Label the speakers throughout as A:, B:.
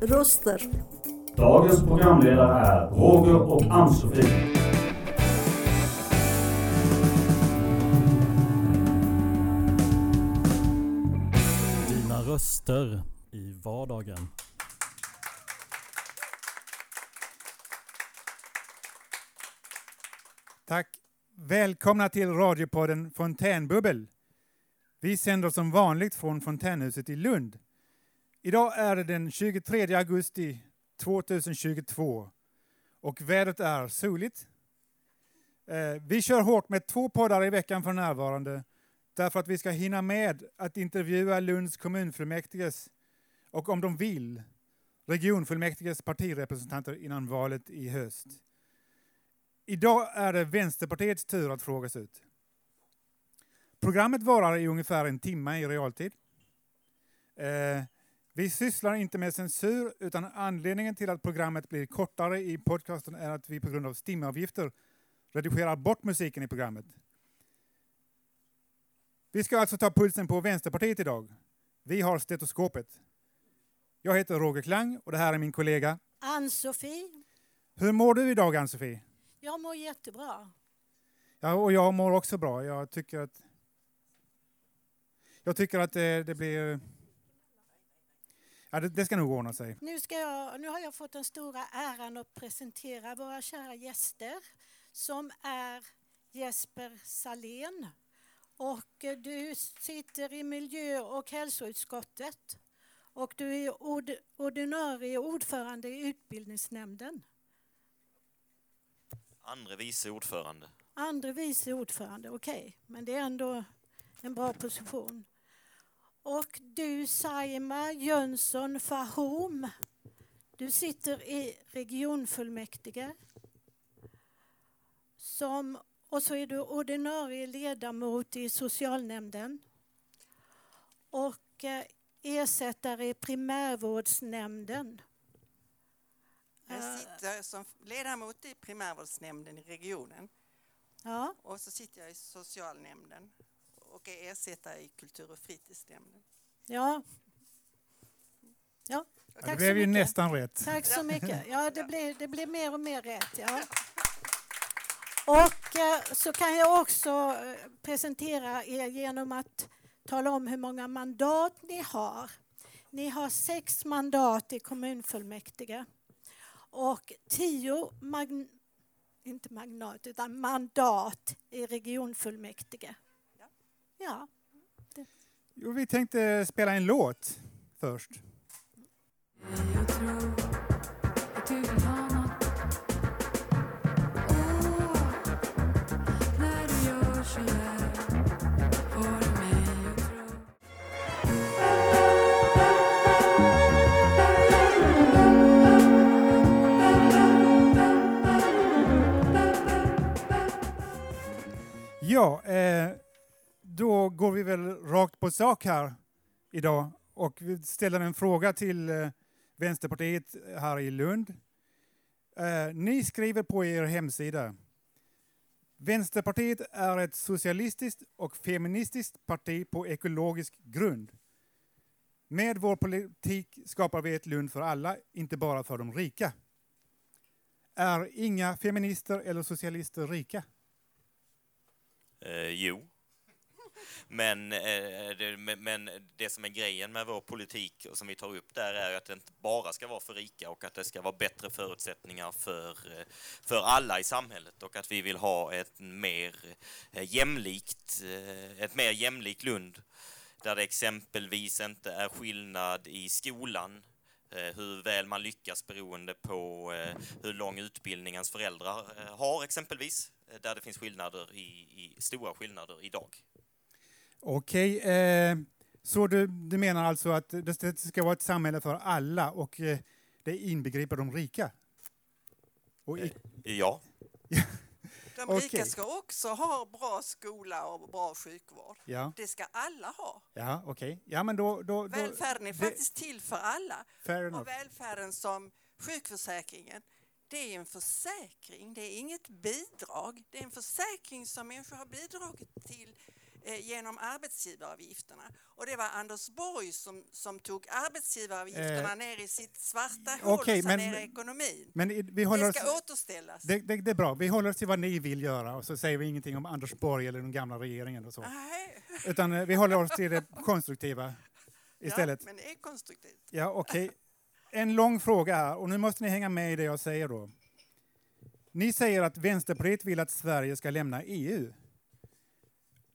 A: Röster.
B: Dagens programledare är Roger och Ann-Sofie.
A: Dina röster i vardagen.
C: Tack. Välkomna till radiopodden Fontänbubbel. Vi sänder som vanligt från Fontänhuset i Lund. Idag är det den 23 augusti 2022 och vädret är soligt. Eh, vi kör hårt med två poddar i veckan för närvarande därför att vi ska hinna med att intervjua Lunds kommunfullmäktiges och om de vill regionfullmäktiges partirepresentanter innan valet i höst. Idag är det Vänsterpartiets tur att frågas ut. Programmet varar i ungefär en timme i realtid. Eh, Eh, vi sysslar inte med censur, utan anledningen till att programmet blir kortare i podcasten är att vi på grund av stimavgifter redigerar bort musiken i programmet. Vi ska alltså ta pulsen på Vänsterpartiet idag. Vi har stetoskopet. Jag heter Roger Klang och det här är min kollega.
D: Ann-Sofie,
C: Hur mår du idag Ann-Sofie?
D: jag mår jättebra.
C: Ja, och jag mår också bra. Jag tycker att jag tycker att det, det blir... Ja, det, det ska nog ordna sig.
D: Nu, ska jag, nu har jag fått den stora äran att presentera våra kära gäster som är Jesper Salén och eh, du sitter i miljö och hälsoutskottet och du är ord, ordinarie ordförande i utbildningsnämnden.
E: Andre vice ordförande.
D: Andre vice ordförande, okej, men det är ändå en bra position. Och du Saima Jönsson Fahom, du sitter i regionfullmäktige. Som, och så är du ordinarie ledamot i socialnämnden. Och eh, ersättare i primärvårdsnämnden.
F: Jag
D: Eh,
F: sitter som ledamot i primärvårdsnämnden i regionen
D: Ja,
F: och så sitter jag i socialnämnden och är ersättare i kultur och fritidsnämnden.
D: ja. Ja,
C: Ja,
D: tack
C: det blev ju
D: mycket.
C: nästan rätt.
D: Tack så mycket. Ja, det blir, det blir mer och mer rätt. Ja. Och eh, så kan jag också eh, presentera er genom att tala om hur många mandat ni har. Ni har sex mandat i kommunfullmäktige och tio magn inte magnat, utan mandat i regionfullmäktige. Ja,
C: Jo, vi tänkte spela en låt först.
G: Jag tror att du vill ha något. oh, när du gör så där får du mig att tro.
C: Ja, eh, då går vi väl rakt på sak här idag och vi ställer en fråga till eh, Vänsterpartiet här i Lund. Eh, ni skriver på er hemsida Vänsterpartiet är ett socialistiskt och feministiskt parti på ekologisk grund. Med vår politik skapar vi ett Lund för alla, inte bara för de rika. Är inga feminister eller socialister rika?
E: Eh, jo. Men, eh, det, men- det som är grejen med vår politik och som vi tar upp där är att det inte bara ska vara för rika och att det ska vara bättre förutsättningar för, eh, för alla i samhället och att vi vill ha ett mer eh, jämlikt, ett mer jämlikt Lund där det exempelvis inte är skillnad i skolan hur väl man lyckas beroende på hur lång utbildning ens föräldrar har exempelvis, där det finns skillnader i, i stora skillnader idag.
C: Okej, eh, så du, du menar alltså att det ska vara ett samhälle för alla och eh, det inbegriper de rika? Och i,
E: Ja,
F: De rika ska också ha bra skola och bra sjukvård.
C: Ja,
F: Det ska alla ha.
C: ja okej. Ja, men då... då, då
F: Välfärden är
C: det-
F: faktiskt till för alla. Och välfärden som sjukförsäkringen, det är en försäkring, det är inget bidrag. Det är en försäkring som människor har bidragit till eh, genom arbetsgivaravgifterna. Och det var Anders Borg som, som tog arbetsgivaravgifterna
C: Eh,
F: ner i sitt svarta hål
C: okej,
F: och
C: men-
F: sanerade ekonomin.
C: Men vi håller
F: Det
C: oss...
F: ska återställas.
C: Det, det, det är bra. Vi håller oss till vad ni vill göra och så säger vi ingenting om Anders Borg eller den gamla regeringen och så.
F: Nej.
C: Utan eh, vi håller oss till det konstruktiva istället.
F: Ja, men det är konstruktivt.
C: Ja, okej. En lång fråga här och nu måste ni hänga med i det jag säger då. Ni säger att Vänsterpartiet vill att Sverige ska lämna EU.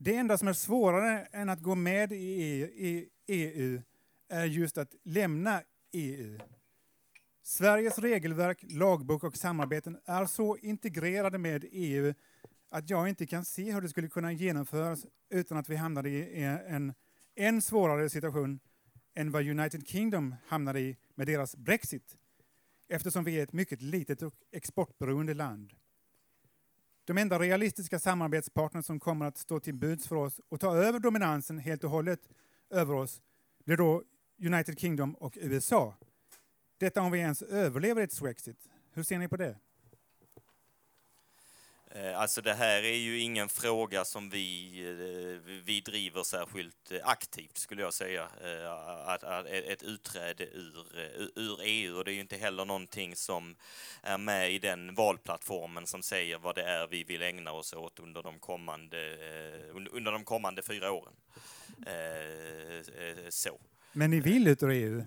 C: Det enda som är svårare än att gå med i EU, är just att lämna EU. Sveriges regelverk, lagbok och samarbeten är så integrerade med EU att jag inte kan se hur det skulle kunna genomföras utan att vi hamnade i en än svårare situation än vad United Kingdom hamnade i med deras Brexit eftersom vi är ett mycket litet och exportberoende land. De enda realistiska samarbetspartner som kommer att stå till buds för oss och ta över dominansen helt och hållet över oss blir då United Kingdom och USA. Detta om vi ens överlever ett Swexit. Hur ser ni på det?
E: Eh, alltså det här är ju ingen fråga som vi, eh, vi driver särskilt eh, aktivt skulle jag säga. Att, att ett utträde ur, ur EU och det är ju inte heller någonting som är med i den valplattformen som säger vad det är vi vill ägna oss åt under de kommande, under- de kommande fyra åren. Så.
C: Men ni vill ut ur EU?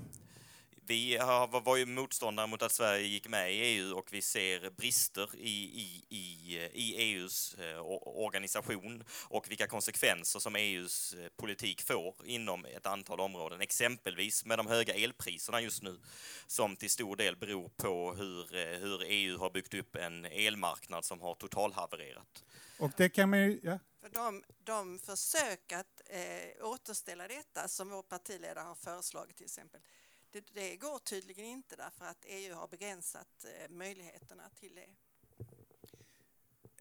E: Vi har, var- ju motståndare mot att Sverige gick med i EU och vi ser brister i, i, i, i EUs eh, organisation och vilka konsekvenser som EUs eh, politik får inom ett antal områden. Exempelvis med de höga elpriserna just nu som till stor del beror på hur, eh, hur EU har byggt upp en elmarknad som har totalhavererat.
C: Och det kan man ju... Ja.
F: För de, de försök att eh, återställa detta som vår partiledare har föreslagit till exempel, det, det går tydligen inte därför att EU har begränsat eh, möjligheterna till det.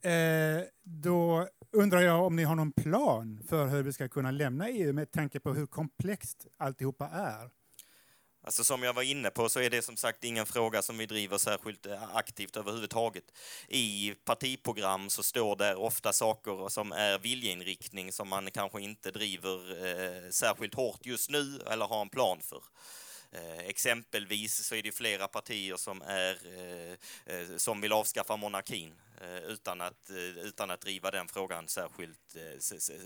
C: Eh, då undrar jag om ni har någon plan för hur vi ska kunna lämna EU med tanke på hur komplext alltihopa är.
E: Alltså som jag var inne på så är det som sagt ingen fråga som vi driver särskilt eh, aktivt överhuvudtaget. I partiprogram så står där ofta saker som är viljeinriktning som man kanske inte driver eh, särskilt hårt just nu eller har en plan för. Eh, exempelvis så är det flera partier som, är, eh, eh, som vill avskaffa monarkin utan, att, utan att driva den frågan särskilt,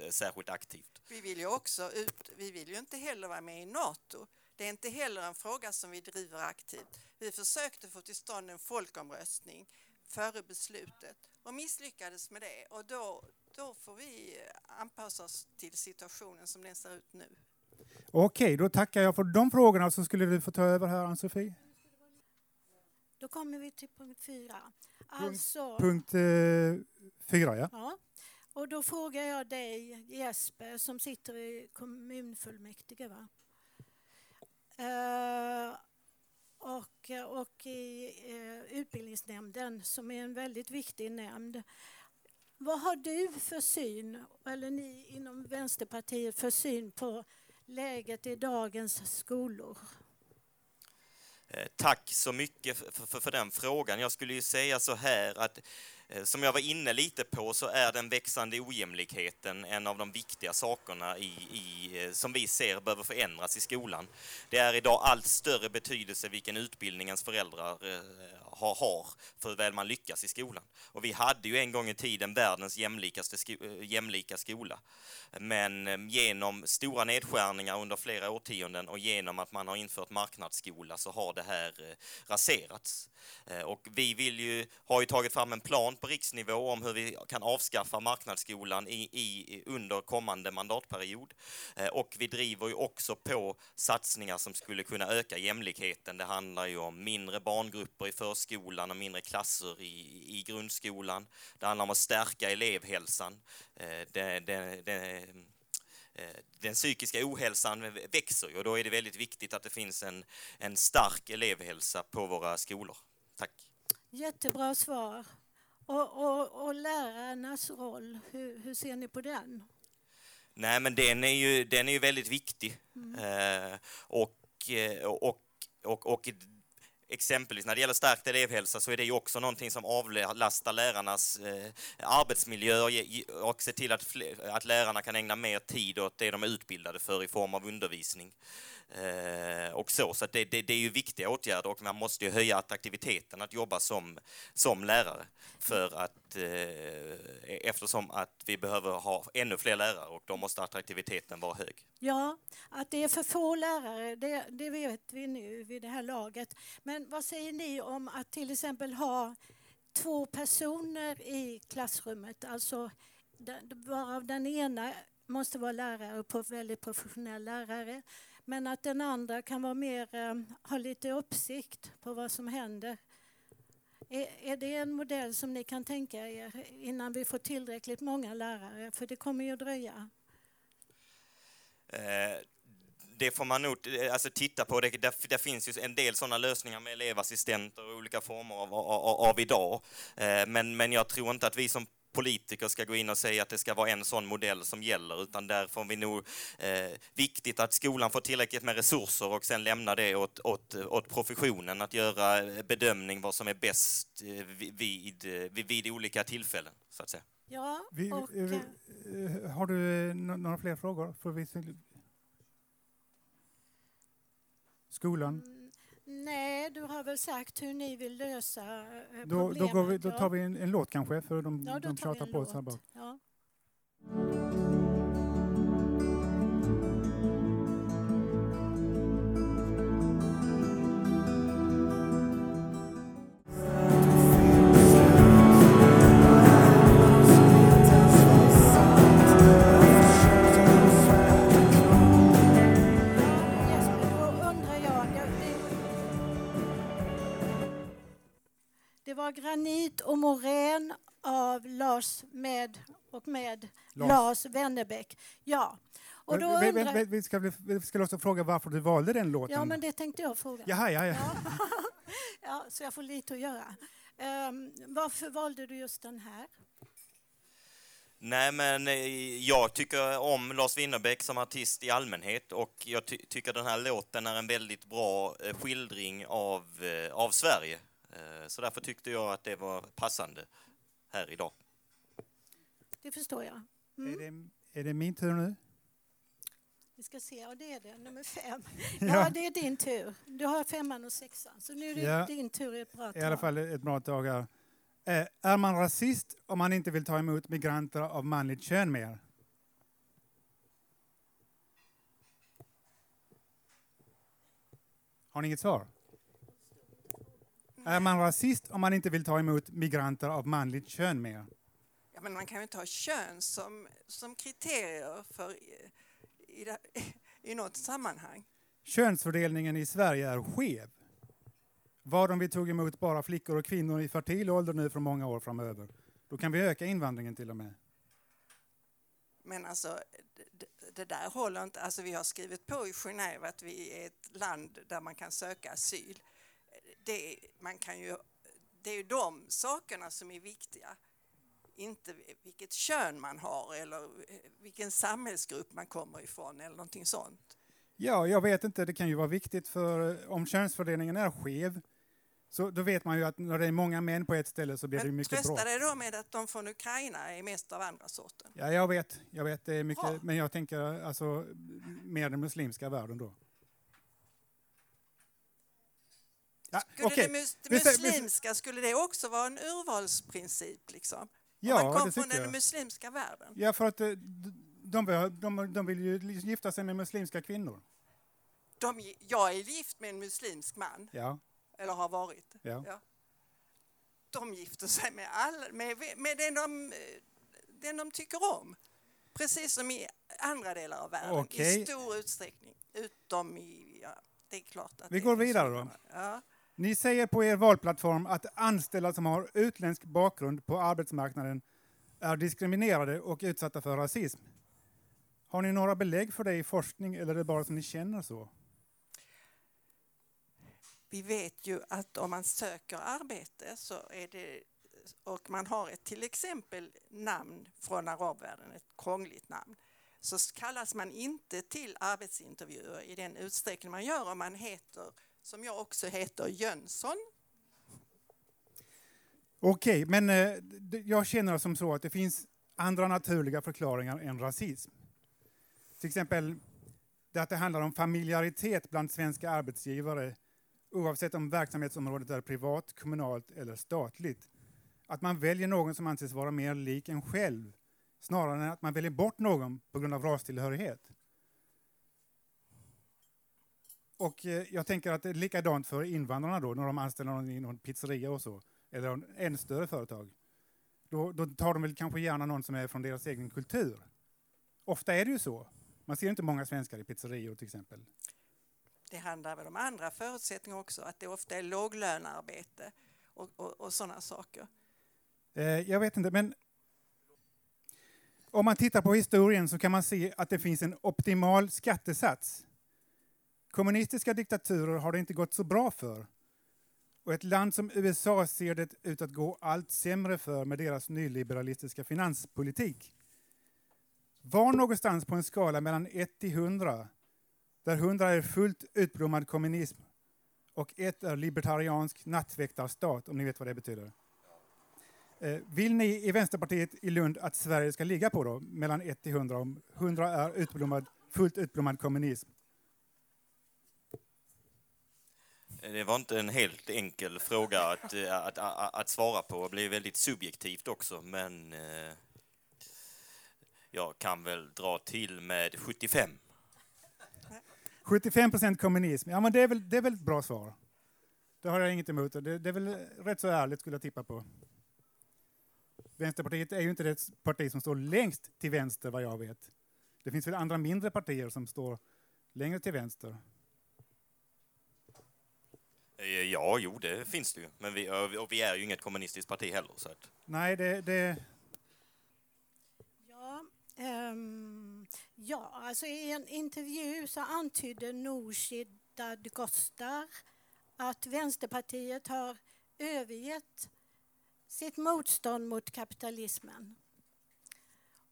E: särskilt aktivt.
F: Vi vill ju också ut, vi vill ju inte heller vara med i NATO. Det är inte heller en fråga som vi driver aktivt. Vi försökte få till stånd en folkomröstning före beslutet och misslyckades med det och då, då får vi anpassa oss till situationen som den ser ut nu.
C: Okej, då tackar jag för de frågorna så skulle du få ta över här Ann-Sofie.
D: Då kommer vi till punkt fyra. Alltså,
C: Punkt eh, fyra, ja.
D: ja. Och då frågar jag dig Jesper som sitter i kommunfullmäktige. Va? Eh, och, och i eh, utbildningsnämnden som är en väldigt viktig nämnd. Vad har du för syn, eller ni inom Vänsterpartiet för syn på läget i dagens skolor?
E: Eh, tack så mycket för, för, för den frågan. Jag skulle ju säga så här att eh, Eh, som jag var inne lite på så är den växande ojämlikheten en av de viktiga sakerna i, i, eh, som vi ser behöver förändras i skolan. Det är idag allt större betydelse vilken utbildning ens föräldrar eh, har, har för hur väl man lyckas i skolan. Och vi hade ju en gång i tiden världens jämlikaste sko jämlika skola. Men genom stora nedskärningar under flera årtionden och genom att man har infört marknadsskola så har det här raserats. Och vi vill ju, har ju tagit fram en plan på riksnivå om hur vi kan avskaffa marknadsskolan i, i, under kommande mandatperiod. Eh, och vi driver ju också på satsningar som skulle kunna öka jämlikheten. Det handlar ju om mindre barngrupper i förskolan och mindre klasser i, i grundskolan. Det handlar om att stärka elevhälsan. Eh, det, det, det, eh, den psykiska ohälsan växer och då är det väldigt viktigt att det finns en, en stark elevhälsa på våra skolor. Tack.
D: Jättebra svar. Och, och, och lärarnas roll, hur, hur ser ni på den?
E: Nej, men den är ju, den är ju väldigt viktig. Eh, och, eh, och, och, och exempelvis när det gäller stärkt elevhälsa så är det ju också någonting som avlastar lärarnas eh, arbetsmiljö och, och ser till att, att lärarna kan ägna mer tid åt det de är utbildade för i form av undervisning. Eh, och så, så att det, det, det är ju viktiga åtgärder och man måste ju höja attraktiviteten att jobba som, som lärare för att eh, eftersom att vi behöver ha ännu fler lärare och då måste attraktiviteten vara hög.
D: Ja, att det är för få lärare, det, det vet vi nu vid det här laget. Men vad säger ni om att till exempel ha två personer i klassrummet, alltså varav den ena måste vara lärare och väldigt professionell lärare, men att den andra kan vara mer, eh, ha lite uppsikt på vad som händer. Är, är det en modell som ni kan tänka er innan vi får tillräckligt många lärare? För det kommer ju att dröja.
E: Eh, det får man nog eh, alltså, titta på. Det, där, där finns ju en del sådana lösningar med elevassistenter och olika former av, av, av idag. Eh, men, men jag tror inte att vi som politiker ska gå in och säga att det ska vara en sån modell som gäller, utan där får vi nog eh, viktigt att skolan får tillräckligt med resurser och sen lämna det åt, åt, åt professionen att göra bedömning vad som är bäst eh, vid, vid, eh, vid, vid olika tillfällen, så att säga.
D: Ja,
C: Vi,
D: och,
C: eh,
D: eh,
C: eh, har du eh, nå- några fler frågor? För vi, skolan?
D: Nej, du har väl sagt hur ni vill lösa eh,
C: Då, då,
D: problemet.
C: vi, då tar vi en, en låt kanske, för de,
D: ja,
C: de tjatar på oss här bak.
D: Ja. Det var granit och morän av Lars med och med
C: Lars.
D: Lars, Wennerbäck. Ja, och då
C: Men vi,
D: undrar...
C: vi, ska, vi, ska också fråga varför du valde den låten.
D: Ja, men det tänkte jag fråga.
C: Jaha, ja, ja.
D: Ja. ja, så jag får lite att göra. Ehm, varför valde du just den här?
E: Nej, men eh, jag tycker om Lars Winnerbäck som artist i allmänhet och jag ty tycker den här låten är en väldigt bra eh, skildring av, eh, av Sverige. Eh, Så därför tyckte jag att det var passande här idag.
D: Det förstår jag. Mm.
C: Är, det, är det min tur nu?
D: Vi ska se, ja det är det, nummer fem.
C: Ja.
D: Ja, det är din tur. Du har femman och sexan, så nu är det
C: Ja.
D: din tur i ett bra
C: I alla
D: tag.
C: fall ett bra tag här. Eh, är man rasist om man inte vill ta emot migranter av manligt kön mer? Har ni inget svar? Är man rasist om man inte vill ta emot migranter av manligt kön mer?
F: Ja, men man kan ju inte ha kön som, som kriterier för i, i, i något sammanhang.
C: Könsfördelningen i Sverige är skev. Vad om vi tog emot bara flickor och kvinnor i fertil ålder nu för många år framöver? Då kan vi öka invandringen till och med.
F: Men alltså, det, det- det där håller inte. Alltså, vi har skrivit på i Genève att vi är ett land där man kan söka asyl. Det, man kan ju, det är ju de sakerna som är viktiga. Inte vilket kön man har eller eh, vilken samhällsgrupp man kommer ifrån eller någonting sånt.
C: Ja, jag vet inte. Det kan ju vara viktigt för eh, om könsfördelningen är skev så då vet man ju att när det är många män på ett ställe så blir det
F: Men
C: mycket
F: trösta
C: bråk.
F: dig då med att de från Ukraina är mest av andra sorten.
C: Ja, jag vet. Jag vet det är mycket,
F: Bra.
C: men jag tänker alltså mer den muslimska världen då. Ja,
F: Skulle det, mus- det muslimska, skulle det också vara en urvalsprincip? Liksom? Om
C: Ja,
F: man kom från den
C: jag.
F: muslimska världen?
C: Ja, för att eh, de, de, de vill ju gifta sig med muslimska kvinnor.
F: De, jag är gift med en muslimsk man,
C: Ja,
F: eller har varit.
C: ja.
F: De gifter sig med, all, med, med den, de, eh, den de tycker om. Precis som i andra delar av världen,
C: Okej.
F: i stor utsträckning. Utom i... Ja, det är klart att
C: Vi går vidare då.
F: Ja.
C: Ni säger på er valplattform att anställda som har utländsk bakgrund på arbetsmarknaden är diskriminerade och utsatta för rasism. Har ni några belägg för det i forskning eller är det bara som ni känner så?
F: Vi vet ju att om man söker arbete så är det och man har ett till exempel namn från arabvärlden, ett krångligt namn, så kallas man inte till arbetsintervjuer i den utsträckning man gör om man heter, som jag också heter, Jönsson.
C: Okej, men eh, jag känner som så att det finns andra naturliga förklaringar än rasism. Till exempel det att det handlar om familjaritet bland svenska arbetsgivare oavsett om verksamhetsområdet är privat, kommunalt eller statligt. Att man väljer någon som anses vara mer lik en själv snarare än att man väljer bort någon på grund av rastillhörighet. Och eh, jag tänker att det är likadant för invandrarna då när de anställer någon i någon pizzeria och så, eller en ännu större företag. Då, då tar de väl kanske gärna någon som är från deras egen kultur. Ofta är det ju så. Man ser inte många svenskar i pizzerior till exempel.
F: Det handlar väl om andra förutsättningar också, att det ofta är låglönearbete och, och, och sådana saker.
C: Eh, jag vet inte, men om man tittar på historien så kan man se att det finns en optimal skattesats. Kommunistiska diktaturer har det inte gått så bra för. Och ett land som USA ser det ut att gå allt sämre för med deras nyliberalistiska finanspolitik. Var någonstans på en skala mellan 1 till 100, där 100 är fullt utblommad kommunism och 1 är libertariansk nattväktarstat, om ni vet vad det betyder. Eh, vill ni i Vänsterpartiet i Lund att Sverige ska ligga på då, mellan 1 till 100, om 100 är utblommad, fullt utblommad kommunism?
E: Det var inte en helt enkel fråga att, eh, att, att, att svara på. Det blev väldigt subjektivt också, men eh, jag kan väl dra till med 75.
C: 75 procent kommunism, ja men det är, väl, det är väl ett bra svar. Det har jag inget emot. Det, det är väl rätt så ärligt skulle jag tippa på. Vänsterpartiet är ju inte det parti som står längst till vänster vad jag vet. Det finns väl andra mindre partier som står längre till vänster.
E: Eh, Ja, jo, det finns det ju. Men vi, och vi är ju inget kommunistiskt parti heller. Så att,
C: Nej, det, det,
D: Ja, ehm, ja, alltså i en intervju så antydde Nooshi Dadgostar att Vänsterpartiet har övergett sitt motstånd mot kapitalismen.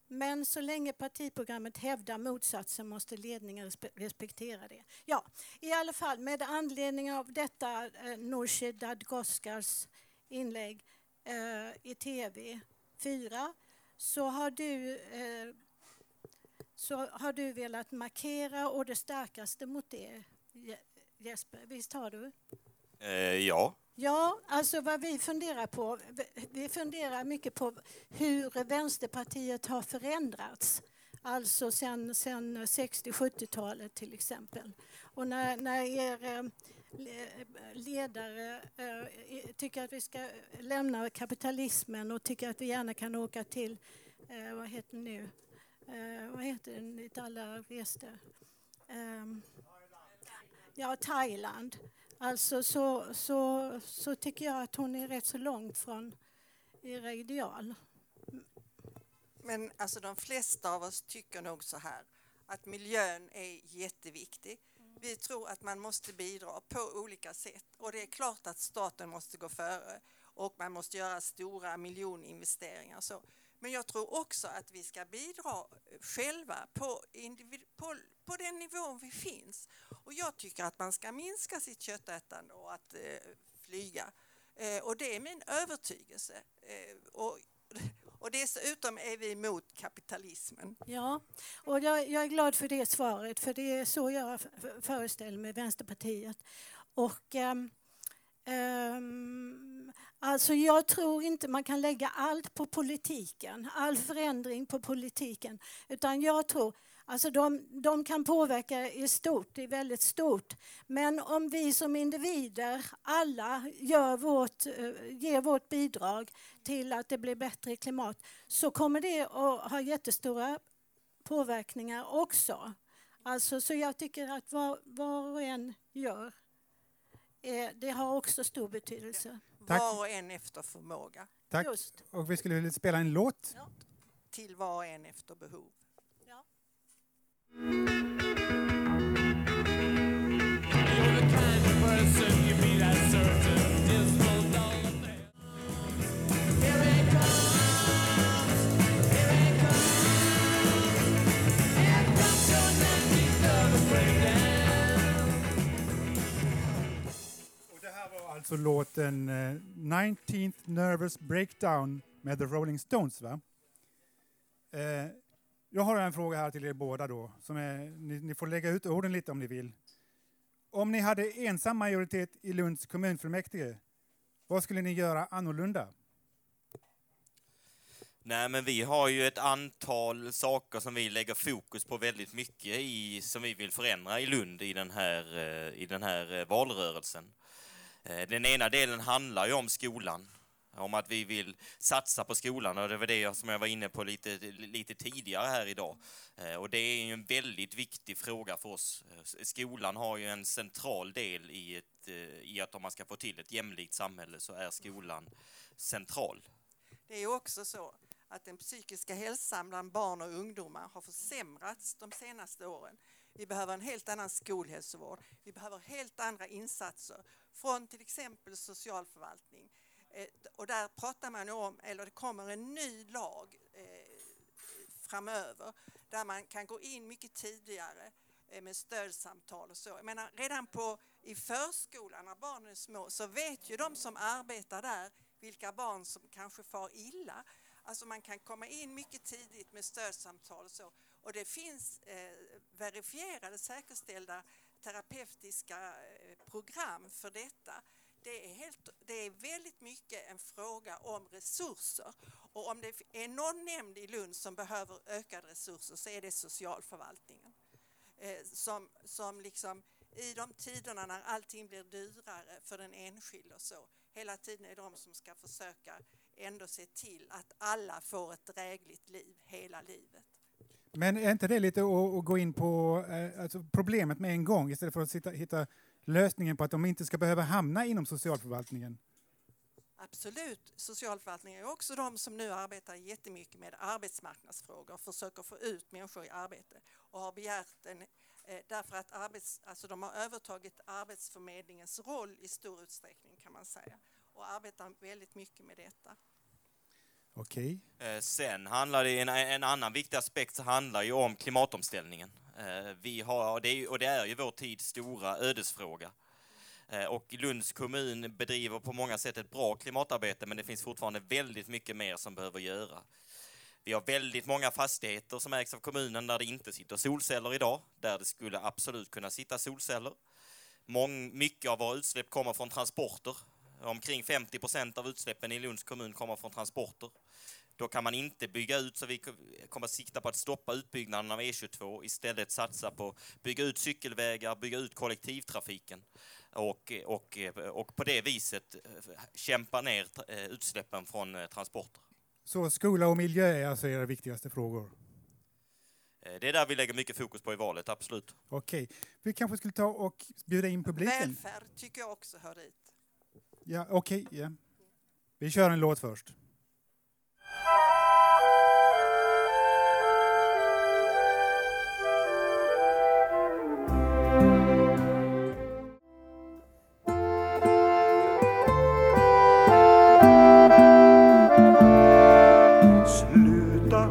D: Men så länge partiprogrammet hävdar motsatsen måste ledningen respektera det. Ja, i alla fall med anledning av detta eh, Nooshi Dadgostars inlägg eh, i TV 4 så har du eh, så har du velat markera och det starkaste mot det Jesper, visst har du?
E: Eh, ja,
D: Ja, alltså vad vi funderar på, vi- funderar mycket på hur Vänsterpartiet har förändrats. Alltså sen, sen 60-70-talet till exempel. Och när, när er eh, ledare eh, tycker att vi ska lämna kapitalismen och tycker att vi gärna kan åka till, eh, vad heter det nu, vad heter det dit alla reste? Ehm, ja, Thailand. Alltså så, så, så tycker jag att hon är rätt så långt från era ideal.
F: Men alltså de flesta av oss tycker nog så här att miljön är jätteviktig. Vi tror att man måste bidra på olika sätt och det är klart att staten måste gå före och man måste göra stora miljoninvesteringar. Så. Men jag tror också att vi ska bidra själva på, på, på den nivån vi finns. Och jag tycker att man ska minska sitt köttätande och att eh, flyga. Eh, och det är min övertygelse. Eh, och, och dessutom är vi emot kapitalismen.
D: Ja, och jag, jag är glad för det svaret, för det är så jag föreställer mig Vänsterpartiet. Och, ehm, um, alltså jag tror inte man kan lägga allt på politiken, all förändring på politiken. Utan jag tror, alltså de, de kan påverka i stort, det är väldigt stort. Men om vi som individer, alla, gör vårt, eh, ger vårt bidrag till att det blir bättre klimat så kommer det att ha jättestora påverkningar också. Alltså, så jag tycker att vad var och en gör, eh, det har också stor betydelse.
C: Tack.
F: Var och en efter förmåga.
C: tack.
D: Just.
C: Och vi skulle vilja spela en låt.
F: Till var och en efter behov.
C: alltså låten eh, uh, 19th Nervous Breakdown med The Rolling Stones. va? Eh, jag har en fråga här till er båda då. Som är, ni, ni får lägga ut orden lite om ni vill. Om ni hade ensam majoritet i Lunds kommunfullmäktige, vad skulle ni göra annorlunda?
E: Nej, men vi har ju ett antal saker som vi lägger fokus på väldigt mycket i, som vi vill förändra i Lund i den här, eh, i den här eh, valrörelsen. Eh, den ena delen handlar ju om skolan, om att vi vill satsa på skolan och det var det jag- som jag var inne på lite, lite tidigare här idag. Eh, och det är ju en väldigt viktig fråga för oss. Eh, skolan har ju en central del i, ett, eh, i att om man ska få till ett jämlikt samhälle så är skolan central.
F: Det är ju också så att den psykiska hälsan bland barn och ungdomar har försämrats de senaste åren. Vi behöver en helt annan skolhälsovård. Vi behöver helt andra insatser från till exempel socialförvaltning. Eh, och där pratar man om, eller det kommer en ny lag eh, framöver där man kan gå in mycket tidigare eh, med stödsamtal och så. Jag menar, redan på, i förskolan när barnen är små så vet ju de som arbetar där vilka barn som kanske far illa. Alltså man kan komma in mycket tidigt med stödsamtal och så. Och det finns eh, verifierade, säkerställda terapeutiska eh, program för detta. Det är, helt, det är väldigt mycket en fråga om resurser. Och om det är någon nämnd i Lund som behöver ökade resurser så är det socialförvaltningen. Eh, som, som liksom i de tiderna när allting blir dyrare för den enskilde och så, hela tiden är de som ska försöka ändå se till att alla får ett drägligt liv hela livet.
C: Men är inte det lite att, att gå in på eh, alltså problemet med en gång istället för att sitta, hitta lösningen på att de inte ska behöva hamna inom socialförvaltningen?
F: Absolut, socialförvaltningen är också de som nu arbetar jättemycket med arbetsmarknadsfrågor och försöker få ut människor i arbete och har begärt en eh, Därför att arbets, alltså de har övertagit Arbetsförmedlingens roll i stor utsträckning kan man säga och arbetar väldigt mycket med detta.
C: Okej.
E: Eh, sen handlar det, en, en annan viktig aspekt handlar ju om klimatomställningen. Eh, vi har, och det, är, ju- och det är ju vår tids stora ödesfråga. Eh, och Lunds kommun bedriver på många sätt ett bra klimatarbete men det finns fortfarande väldigt mycket mer som behöver göra. Vi har väldigt många fastigheter som ägs av kommunen där det inte sitter solceller idag, där det skulle absolut kunna sitta solceller. Mång, mycket av våra utsläpp kommer från transporter. Omkring 50 procent av utsläppen i Lunds kommun kommer från transporter. Då kan man inte bygga ut, så vi kommer att sikta på att stoppa utbyggnaden av E22, istället satsa på bygga ut cykelvägar, bygga ut kollektivtrafiken och, och, och på det viset eh, kämpa ner eh, utsläppen från eh, transporter.
C: Så skola och miljö är alltså era viktigaste frågor?
E: Det är där vi lägger mycket fokus på i valet, absolut.
C: Okej. Vi kanske skulle ta och bjuda in publiken?
F: Välfärd tycker jag också hör dit.
C: Ja, okej. ja. Vi kör en låt först.
H: Sluta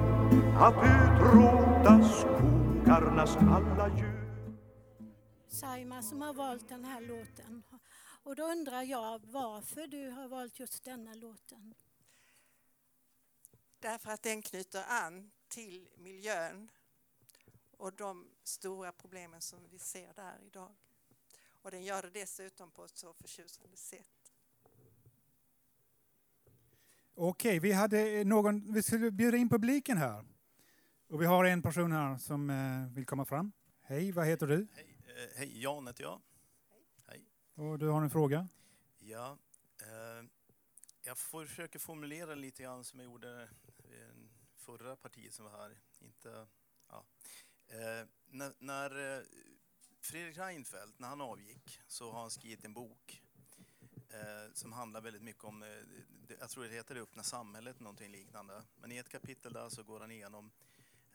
H: att utrota skogarnas alla djur
D: Saima som har valt den här låten. Och då undrar jag varför du har valt just denna låten.
F: Därför att den knyter an till miljön och de stora problemen som vi ser där idag. Och den gör det dessutom på ett så förtjusande sätt.
C: Okej, vi hade någon, vi skulle bjuda in publiken här. Och vi har en person här som eh, vill komma fram. Hej, vad heter du?
I: Hej, eh, hej, Jan heter jag.
C: Och du har en fråga?
I: Ja, eh, jag försöker formulera lite grann som jag gjorde vid den förra partiet som var här. Inte, ja. eh, när, när eh, Fredrik Reinfeldt, när han avgick, så har han skrivit en bok eh, som handlar väldigt mycket om, eh, det, jag tror det heter det öppna samhället, någonting liknande. Men i ett kapitel där så går han igenom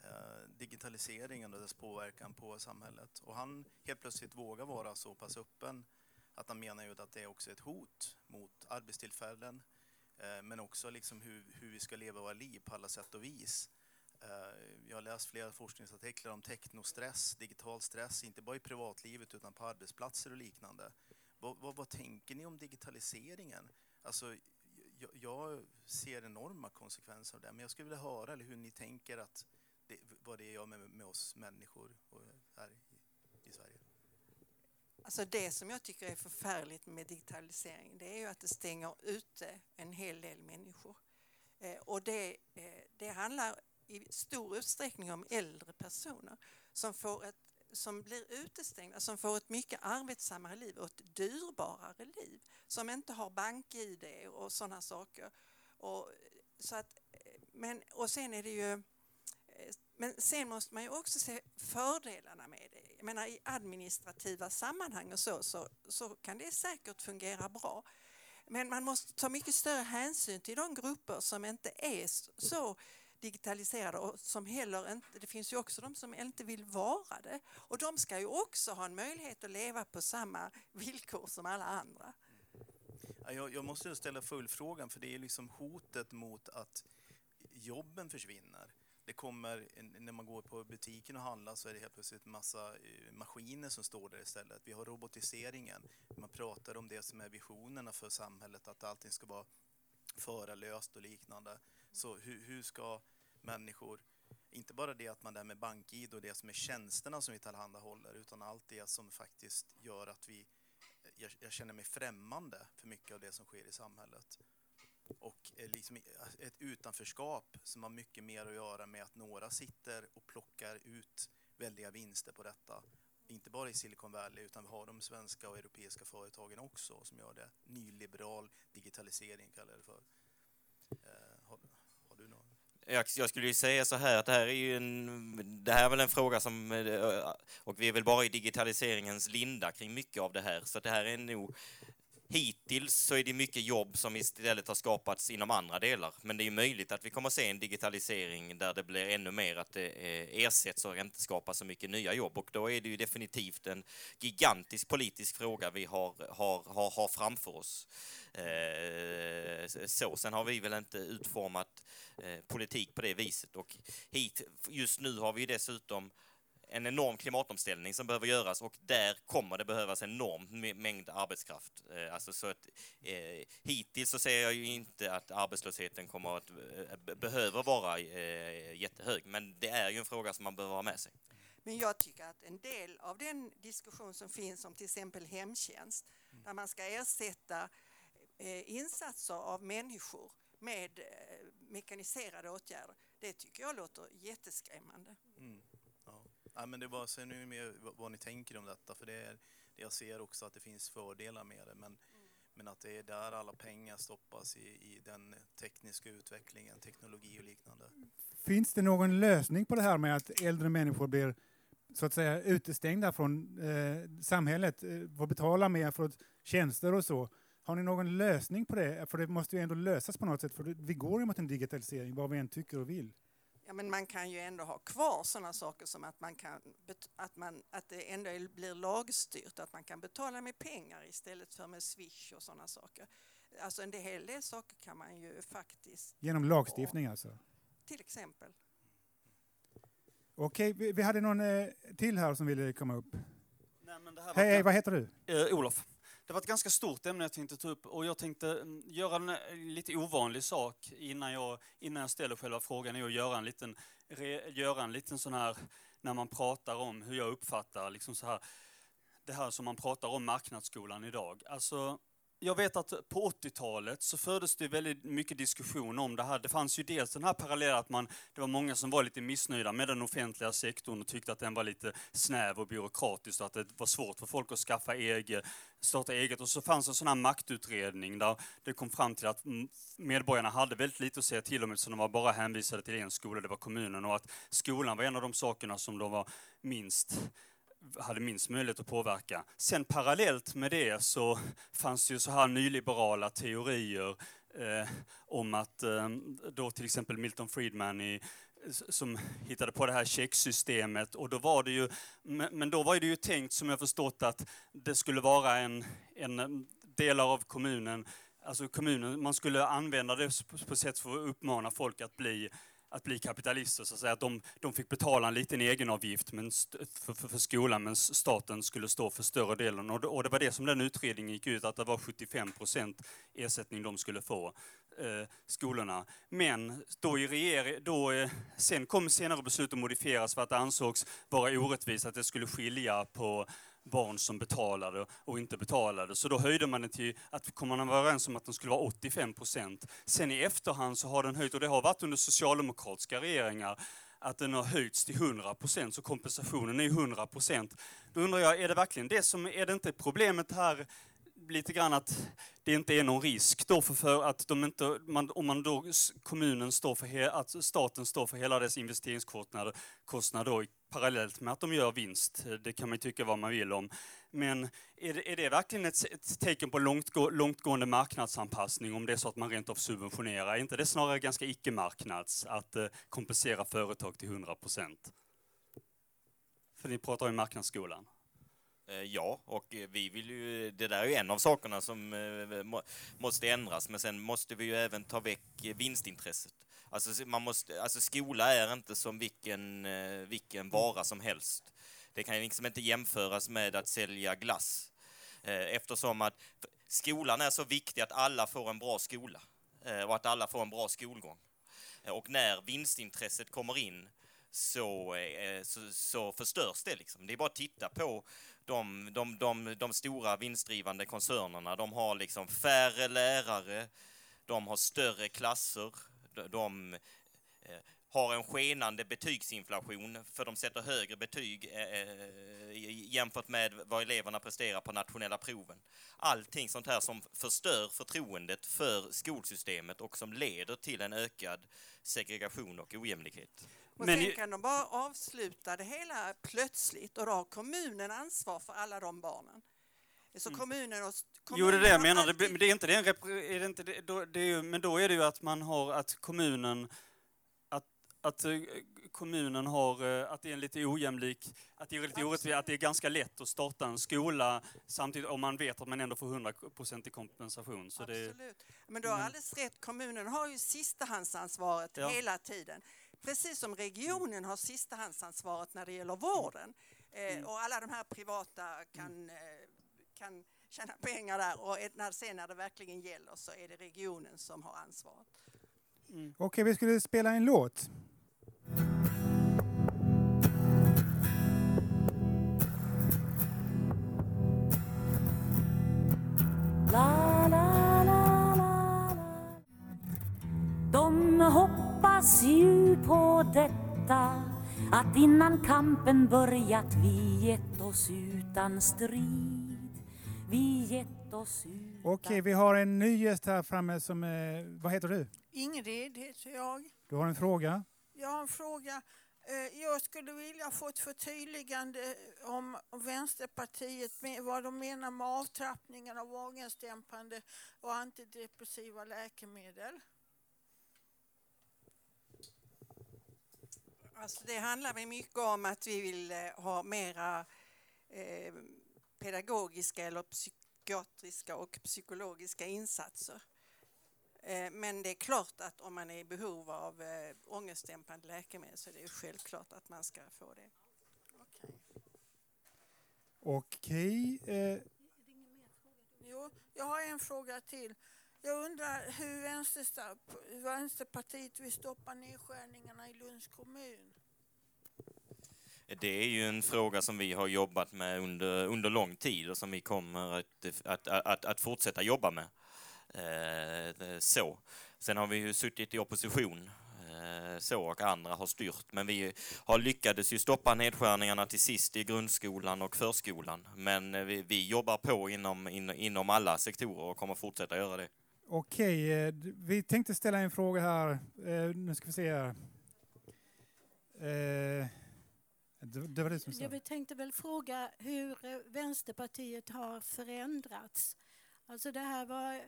I: eh, digitaliseringen och dess påverkan på samhället. Och han helt plötsligt vågar vara så pass öppen att han menar ju att det är också ett hot mot arbetstillfällen eh, men också liksom hur, hur vi ska leva våra liv på alla sätt och vis. Eh, jag har läst flera forskningsartiklar om teknostress, digital stress, inte bara i privatlivet utan på arbetsplatser och liknande. Vad, vad, vad tänker ni om digitaliseringen? Alltså, jag, jag ser enorma konsekvenser av det, men jag skulle vilja höra eller hur ni tänker att det, vad det gör med, med oss människor och eh, här.
F: Alltså det som jag tycker är förfärligt med digitalisering det är ju att det stänger ute en hel del människor. Eh, och det, eh, det handlar i stor utsträckning om äldre personer som, får ett, som blir utestängda, som får ett mycket arbetsammare liv och ett dyrbarare liv. Som inte har bank-id och sådana saker. Och, eh, så att, eh, men, och sen är det ju eh, men sen måste man ju också se fördelarna med det. Jag menar, I administrativa sammanhang och så, så, så kan det säkert fungera bra. Men man måste ta mycket större hänsyn till de grupper som inte är så digitaliserade och som heller inte, det finns ju också de som inte vill vara det. Och de ska ju också ha en möjlighet att leva på samma villkor som alla andra.
I: Jag, jag måste ställa följdfrågan, för det är liksom hotet mot att jobben försvinner. Det kommer, när man går på butiken och handlar så är det helt plötsligt massa eh, maskiner som står där istället. Vi har robotiseringen. Man pratar om det som är visionerna för samhället, att allting ska vara förarlöst och liknande. Så hur, hur ska människor, inte bara det att man där med bank-id och det som är tjänsterna som vi tillhandahåller, utan allt det som faktiskt gör att vi jag, jag känner mig främmande för mycket av det som sker i samhället. Och eh, liksom alltså, ett utanförskap som har mycket mer att göra med att några sitter och plockar ut väldiga vinster på detta. Inte bara i Silicon Valley utan vi har de svenska och europeiska företagen också som gör det. Nyliberal digitalisering kallar jag det för. Eh, har, har du någon?
E: Jag, jag skulle ju säga så här att det här är ju en, det här är väl en fråga som, eh, och vi är väl bara i digitaliseringens linda kring mycket av det här, så det här är nog Hittills så är det mycket jobb som istället har skapats inom andra delar, men det är möjligt att vi kommer att se en digitalisering där det blir ännu mer att det ersätts och inte skapas så mycket nya jobb och då är det ju definitivt en gigantisk politisk fråga vi har, har, har, har framför oss. Eh, så. Sen har vi väl inte utformat eh, politik på det viset och hit, just nu har vi dessutom en enorm klimatomställning som behöver göras och där kommer det behövas en enorm mä- mängd arbetskraft. Eh, Alltså så att, eh, hittills så ser jag ju inte att arbetslösheten kommer att eh, be- behöver vara eh, jättehög, men det är ju en fråga som man behöver ha med sig.
F: Men jag tycker att en del av den diskussion som finns om till exempel hemtjänst, där man ska ersätta eh, insatser av människor med eh, mekaniserade åtgärder, det tycker jag låter jätteskrämmande.
I: Mm. Ja. Men det var så nu med vad, vad ni tänker om detta, för det är det jag ser också att det finns fördelar med det, men, men att det är där alla pengar stoppas i, i den tekniska utvecklingen, teknologi och liknande.
C: Finns det någon lösning på det här med att äldre människor blir så att säga utestängda från eh, samhället, eh, får betala mer för tjänster och så? Har ni någon lösning på det? För det måste ju ändå lösas på något sätt, för det- vi går ju mot en digitalisering, vad vi än tycker och vill.
F: Ja, men man kan ju ändå ha kvar sådana saker som att, man kan, att, man, att det ändå blir lagstyrt, att man kan betala med pengar istället för med Swish och sådana saker. Alltså en hel del saker kan man ju faktiskt,
C: Genom lagstiftning alltså.
F: till exempel.
C: Okej, vi, vi hade någon eh, till här som ville komma upp.
J: Nej, men det här var
C: Hej,
J: ett-
C: hej, vad heter du?
J: Eh, Olof. Det var ett ganska stort ämne jag tänkte ta upp och jag tänkte mm, göra en eh, lite ovanlig sak innan jag, innan jag ställer själva frågan, är att göra en liten, re, göra en liten sån här, när man pratar om hur jag uppfattar liksom så här, det här som man pratar om marknadsskolan idag. Alltså, jag vet att på 80-talet så fördes det väldigt mycket diskussion om det här. Det fanns ju dels den här parallellen att man, det var många som var lite missnöjda med den offentliga sektorn och tyckte att den var lite snäv och byråkratisk och att det var svårt för folk att skaffa eget, starta eget. Och så fanns en sån här maktutredning där det kom fram till att medborgarna hade väldigt lite att säga till om eftersom de var bara hänvisade till en skola, det var kommunen och att skolan var en av de sakerna som de var minst hade minst möjlighet att påverka. Sen parallellt med det så fanns det ju så här nyliberala teorier eh, om att eh, då till exempel Milton Friedman i, som hittade på det här checksystemet och då var det ju, men då var det ju tänkt som jag förstått att det skulle vara en, en eh, delar av kommunen, alltså kommunen, man skulle använda det på- på sätt för att uppmana folk att bli att bli kapitalister, så att, säga, att de, de fick betala en liten egenavgift men för, för, för skolan, men staten skulle stå för större delen. Och det, och det var det som den utredningen gick ut, att det var 75 procent ersättning de skulle få, eh, skolorna. Men då i regering, då, eh, sen kom senare beslut att modifieras för att det ansågs vara orättvist att det skulle skilja på barn som betalade och inte betalade. Så då höjde man det till att kom man vara överens om att den skulle vara 85 procent. Sen i efterhand så har den höjt, och det har varit under socialdemokratiska regeringar, att den har höjts till 100 procent, så kompensationen är 100 procent. Då undrar jag, är det verkligen det som, är det inte problemet här lite grann att det inte är någon risk då för, för att de inte, man, om man då, kommunen står för, he, att staten står för hela dess investeringskostnader kostnader då, parallellt med att de gör vinst. Det kan man tycka vad man vill om. Men är det, är det verkligen ett, ett tecken på långtgå, långtgående marknadsanpassning om det är så att man rent av subventionerar? Är inte det snarare ganska icke-marknads att eh, kompensera företag till 100 procent? För ni pratar ju marknadsskolan.
E: Eh, ja, och eh, vi vill ju, det där är ju en av sakerna som eh, måste ändras, men sen måste vi ju även ta väck vinstintresset. Alltså, man måste, alltså skola är inte som vilken, eh, vilken vara som helst. Det kan liksom inte jämföras med att sälja glass. Eh, Eftersom att skolan är så viktig att alla får en bra skola eh, och att alla får en bra skolgång. Och när vinstintresset kommer in så, så, så förstörs det. Liksom. Det är bara att titta på de, de, de, de stora vinstdrivande koncernerna. De har liksom färre lärare, de har större klasser, de, eh, har en skenande betygsinflation för de sätter högre betyg eh, eh, jämfört med vad eleverna presterar på nationella proven. Allting sånt här som förstör förtroendet för skolsystemet och som leder till en ökad segregation och ojämlikhet.
F: Och
J: Men
F: sen kan de bara avsluta det hela plötsligt och då har kommunen ansvar för alla de barnen. Så kommunen och
J: Mm. Jo, det är det jag menar. Det, men det är inte det, en är det inte det, då, det är ju, men då är det ju att man har att kommunen att, att eh, kommunen har, eh, att det är en lite ojämlik, att det är lite orättvist, att det är ganska lätt att starta en skola samtidigt om man vet att man ändå får 100% i kompensation. Så det,
F: Absolut. Men du har
J: Mm.
F: alldeles rätt, kommunen har ju sistahandsansvaret
J: Ja.
F: hela tiden. Precis som regionen har sistahandsansvaret när det gäller vården. Eh,
J: Mm.
F: Och alla de här privata kan, eh, kan tjäna pengar där och ett- när, sen när det verkligen gäller så är det regionen som har ansvaret.
C: Okej, vi skulle spela en låt.
K: La, la, la, la, la. De hoppas ju på detta att innan kampen börjat vi gett oss utan strid Vi gett oss utan
C: Okej, vi har en ny gäst här framme som, eh, vad heter du?
D: Ingrid heter jag.
C: Du har en fråga.
D: Jag har en fråga. Eh, Jag skulle vilja få ett förtydligande om Vänsterpartiet, vad de menar med avtrappningen av ångestdämpande och antidepressiva läkemedel.
F: Alltså det handlar mycket om att vi vill eh, ha mera eh, pedagogiska eller psykiatriska och psykologiska insatser. Eh, men det är klart att om man är i behov av eh, ångestdämpande läkemedel så är det självklart att man ska få det.
C: Okej. Eh,
D: Jo, jag har en fråga till. Jag undrar hur Vänsterpartiet vill stoppa nedskärningarna i Lunds kommun.
E: Det är ju en fråga som vi har jobbat med under, under lång tid och som vi kommer att, att, att, att fortsätta jobba med. Eh, så. Sen har vi ju suttit i opposition eh, så och andra har styrt. Men vi har lyckades ju stoppa nedskärningarna till sist i grundskolan och förskolan. Men eh, vi, vi jobbar på inom, in, inom alla sektorer och kommer fortsätta göra det.
C: Okej, eh, vi tänkte ställa en fråga här. Eh, nu ska vi se här. Eh, det, det var det som.
D: Jag tänkte väl fråga hur eh, Vänsterpartiet har förändrats. Alltså det här var eh,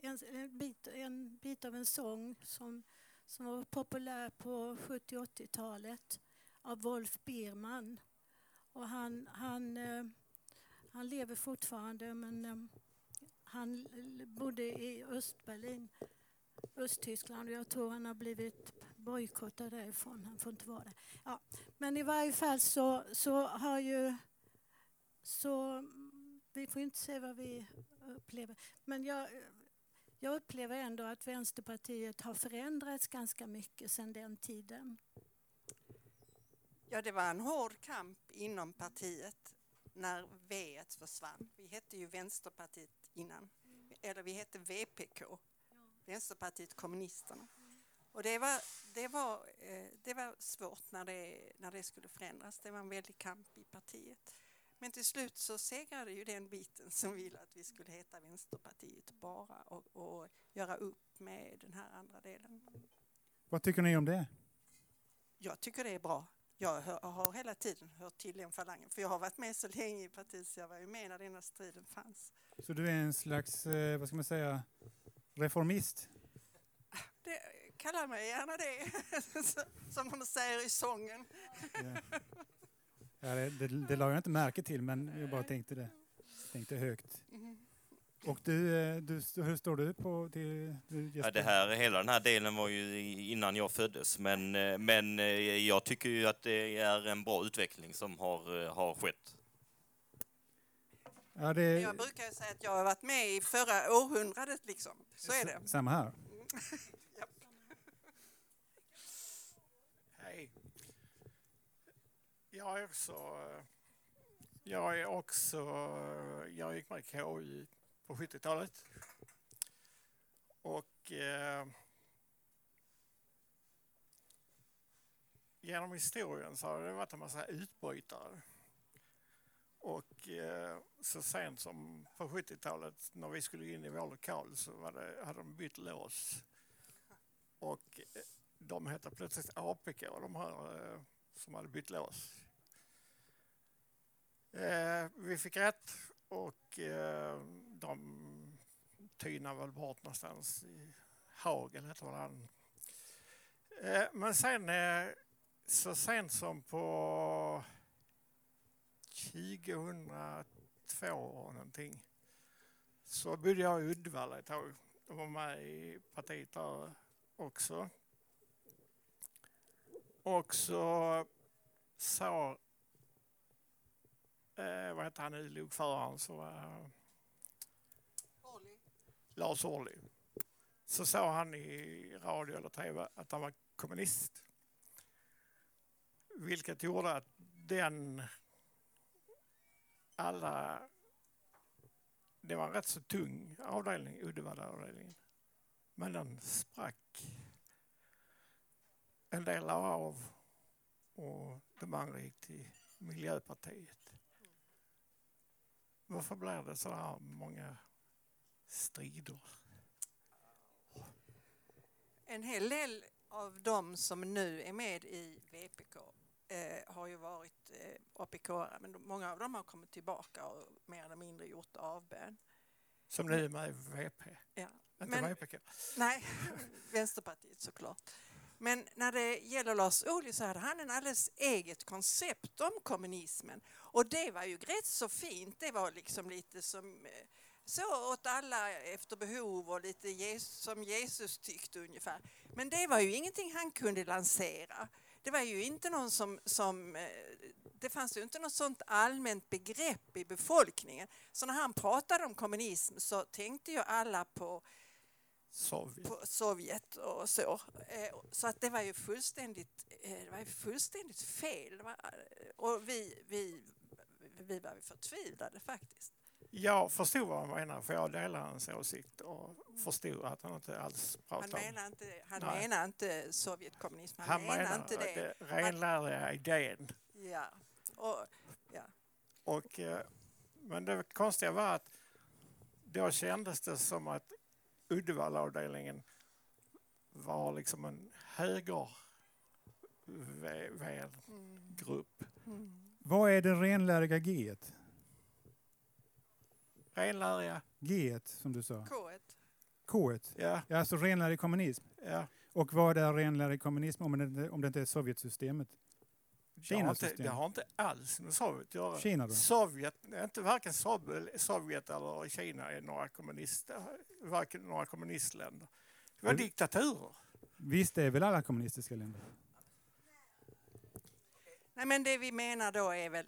D: en, en, bit, en bit av en sång som, som var populär på 70 80-talet av Wolf Biermann. Och han, han, eh, han lever fortfarande men han bodde i Östberlin, Östtyskland och jag tror han har blivit bojkottad därifrån. Han får inte vara där. Ja. Men i varje fall så, så har ju... Så, vi får inte se vad vi upplever. Men jag, jag upplever ändå att Vänsterpartiet har förändrats ganska mycket sedan den tiden.
F: Ja, det var en hård kamp inom partiet när V försvann. Vi hette ju Vänsterpartiet innan, eller vi hette VPK, Vänsterpartiet kommunisterna. Och det var, det var, eh, det var svårt när det, när det skulle förändras. Det var en väldig kamp i partiet. Men till slut så segrade ju den biten som ville att vi skulle heta Vänsterpartiet bara och, och göra upp med den här andra delen.
C: Vad tycker ni om det?
F: Jag tycker det är bra. Jag har hela tiden hört till den falangen, för jag har varit med så länge i partiet så jag var ju med när denna striden fanns.
C: Så du är en slags, eh, vad ska man säga, reformist?
F: Det, kalla mig gärna det, som de säger i sången.
C: Ja. Ja, det, det, det la jag inte märke till, men jag bara tänkte det. Tänkte högt. Och du, eh, du, hur står du på det? Du,
E: Ja, det här, hela den här delen var ju innan jag föddes, men, eh, men eh, jag tycker ju att det är en bra utveckling som har, har skett.
C: Ja, det,
F: Jag brukar säga att jag har varit med i förra århundradet liksom. Så är det.
C: Samma här.
F: Japp.
L: Hej. Jag är också... Jag är också... Jag gick med i KI på 70-talet. Och... Eh, genom historien så har det varit en massa utbrytare. Och eh, så sent som på 70-talet när vi skulle in i vår lokal så var det, hade de bytt lås. Och eh, de hette plötsligt APK, de här eh, som hade bytt lås. Eh, vi fick rätt och eh, de tynade väl bort någonstans i Hagel, heter väl han. Eh, men sen eh, så sent som på 2002 och någonting så bodde jag i Uddevalla ett tag. och var med i partiet där också. Och så sa, eh, vad heter han nu, lokföraren, så var Lars Ohly. Så sa han i radio eller tv att han var kommunist. Vilket gjorde att den alla... Det var en rätt så tung avdelning, Uddevallaavdelningen. Men den sprack. En del la av och de andra gick till Miljöpartiet. Varför blir det så här många strider?
F: En hel del av de som nu är med i VPK eh, har ju varit eh, apk men de, många av dem har kommit tillbaka och mer eller mindre gjort avbön.
L: Som nu är med i VP.
F: Ja.
L: Inte
F: Men-
L: VPK.
F: Nej, Vänsterpartiet såklart. Men när det gäller Lars Ohly så hade han en alldeles eget koncept om kommunismen. Och det var ju rätt så fint. Det var liksom lite som eh, så åt alla efter behov och lite Jesus, som Jesus tyckte ungefär. Men det var ju ingenting han kunde lansera. Det var ju inte någon som, som eh, det fanns ju inte något sånt allmänt begrepp i befolkningen. Så när han pratade om kommunism så tänkte ju alla på
L: Sovjet.
F: på Sovjet och så. Eh, Så att det var ju fullständigt, eh, det var ju fullständigt fel. Var- Och vi, vi, vi var förtvivlade faktiskt.
L: Jag förstod vad han menade för jag delar hans åsikt och förstod att han inte alls
F: Han
L: pratade om
F: menar inte, han
L: Nej.
F: menar inte Sovjetkommunism, han,
L: Han
F: menar,
L: menar
F: inte det.
L: det renläriga idén.
F: Ja. Och, ja.
L: Och, eh, men det konstiga var att då kändes det som att Uddevallaavdelningen var liksom en högergrupp.
C: Vad är det renläriga G?
L: Renläriga?
C: G som du sa.
F: K1.
C: K?
L: Ja.
C: ja alltså renlärig kommunism.
L: Ja.
C: Och vad är renlärig kommunism om det, inte- om det inte är Sovjetsystemet?
L: Det har, inte, det har inte alls med Sovjet att göra.
C: Kina då?
L: Sovjet, inte varken Sov- Sovjet eller Kina är några, kommunist, varken några kommunistländer. Det var diktaturer.
C: Visst är väl alla kommunistiska länder?
F: Nej, men det vi menar då är väl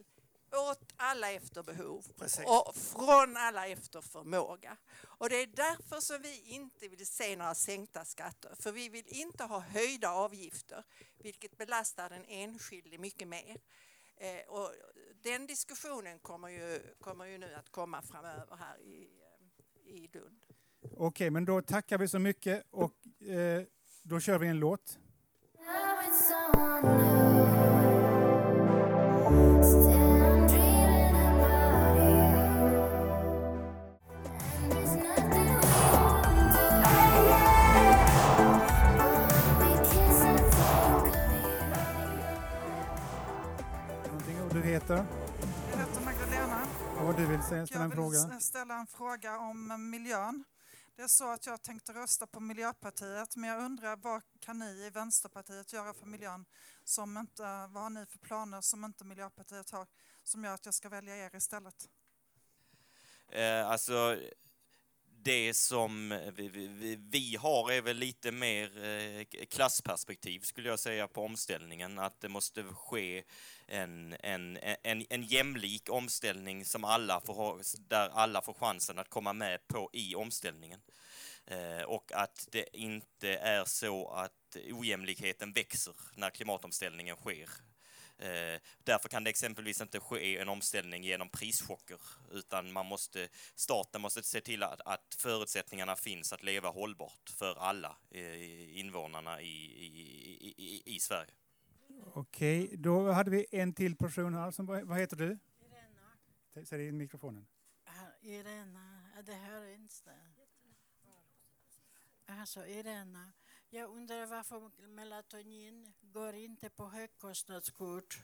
F: åt alla efter behov
L: Precis.
F: och från alla efter förmåga. Och det är därför som vi inte vill se några sänkta skatter. För vi vill inte ha höjda avgifter, vilket belastar den enskilde mycket mer. Eh, och den diskussionen kommer ju, kommer ju nu att komma framöver här i, eh, i Lund.
C: Okej, men då tackar vi så mycket och eh, då kör vi en låt. Heter?
M: Jag heter Magdalena.
C: Och vad du vill säga, ställa en
M: jag vill
C: fråga?
M: ställa en fråga om eh, miljön. Det är så att jag tänkte rösta på Miljöpartiet, men jag undrar vad kan ni i Vänsterpartiet göra för miljön? Som inte, vad har ni för planer som inte Miljöpartiet har, som gör att jag ska välja er istället?
E: Eh, alltså, det som vi, vi- vi, har är väl lite mer eh, klassperspektiv skulle jag säga på omställningen. Att det måste ske en, en, en, en jämlik omställning som alla får ha, där alla får chansen att komma med på i omställningen. Eh, och att det inte är så att ojämlikheten växer när klimatomställningen sker. Eh, därför kan det exempelvis inte ske en omställning genom prischocker, utan man måste, staten måste se till att, att förutsättningarna finns att leva hållbart för alla eh, invånarna i, i, i, i Sverige.
C: Okej, då hade vi en till person här. Som, vad heter du? Irena. Säg det i mikrofonen.
N: Irena, ja, det hör inte. Alltså Irena, jag undrar varför melatonin går inte på högkostnadskort.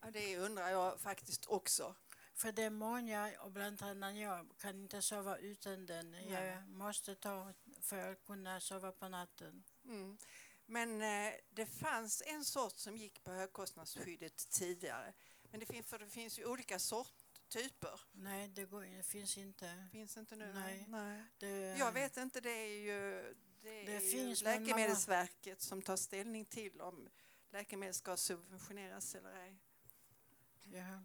F: Ja, det undrar jag faktiskt också.
N: För det är många, och bland annat jag, kan inte sova utan den.
F: Nej.
N: Jag måste ta för att kunna sova på natten.
F: Mm. Men eh, det fanns en sort som gick på högkostnadsskyddet tidigare. Men det finns, för det finns ju olika sorttyper.
N: Nej, det, går, det finns inte.
F: Finns inte nu?
N: Nej.
F: Nej.
N: Det,
F: Jag vet inte, det är ju, det
N: Det
F: är ju
N: finns, men
F: Läkemedelsverket som tar ställning till om läkemedel ska subventioneras eller ej.
N: Ja.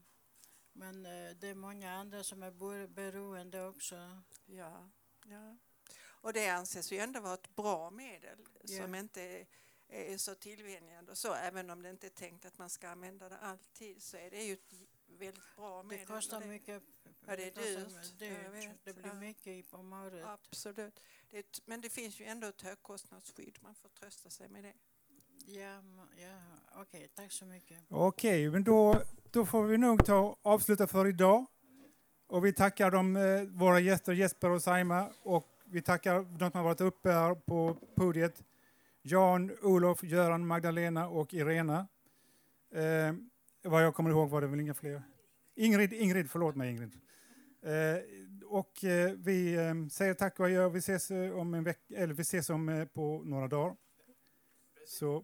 N: Men eh, det är många andra som är beroende också.
F: Ja, ja. Och det anses ju ändå vara ett bra medel
N: Ja.
F: som inte är, är så tillvänjande och så. Även om det inte är tänkt att man ska använda det alltid så är det ju ett väldigt bra medel.
N: Det kostar
F: och
N: mycket.
F: Ja, det är dyrt.
N: dyrt. Det blir mycket om året.
F: Absolut. Det men det finns ju ändå ett högkostnadsskydd. Man får trösta sig med det.
N: Ja, ja. okej, tack så mycket.
C: Okej, men då, då får vi nog ta avsluta för idag. Och vi tackar de, eh, våra gäster Jesper och Saima och vi tackar de som har varit uppe här på podiet. Jan, Olof, Göran, Magdalena och Irena. Eh, vad jag kommer ihåg var det väl inga fler. Ingrid, Ingrid förlåt mig Ingrid. Eh, och eh, vi eh, säger tack och adjö. Vi ses eh, om en vecka, eller vi ses om eh, på några dagar. Så